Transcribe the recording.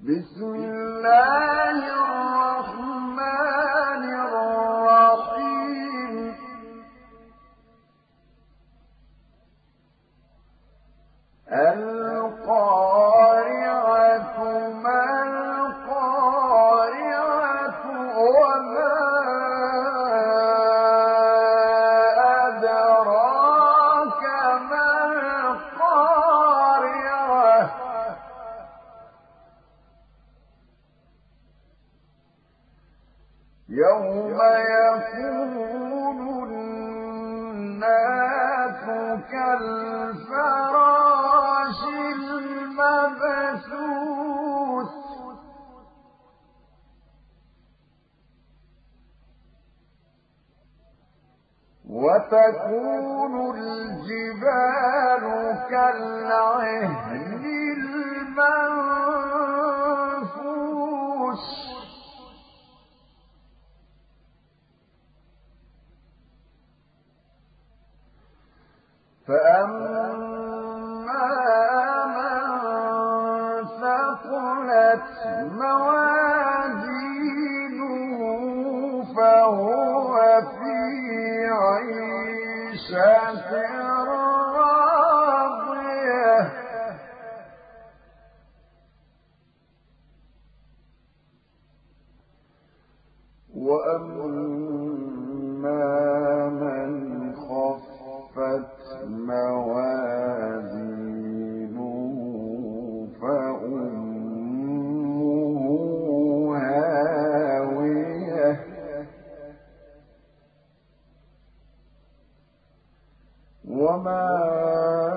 بسم الله الرحمن الرحيم. القارعة يوم يكون الناس كالفراش المبثوث. وتكون الجبال كالعهن المنفوش فأما من ثقلت موازينه فهو في عيشة راضية وأما وما